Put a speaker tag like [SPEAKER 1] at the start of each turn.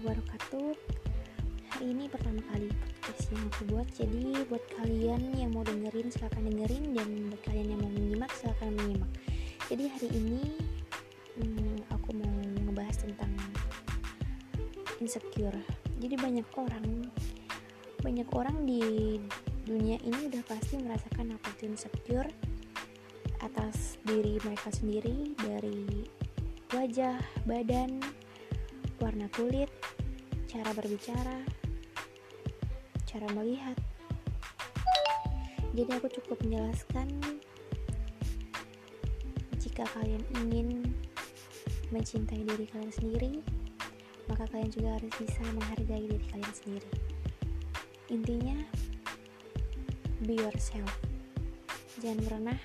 [SPEAKER 1] wabarakatuh. Hari ini pertama kali podcast yang aku buat Jadi buat kalian yang mau dengerin silahkan dengerin Dan buat kalian yang mau menyimak silahkan menyimak. Jadi hari ini hmm, aku mau ngebahas tentang insecure. Jadi banyak orang Banyak orang di dunia ini udah pasti merasakan apa itu insecure atas diri mereka sendiri dari wajah, badan, warna kulit, cara berbicara, cara melihat. Jadi aku cukup menjelaskan jika kalian ingin mencintai diri kalian sendiri, maka kalian juga harus bisa menghargai diri kalian sendiri. Intinya, be yourself. Jangan pernah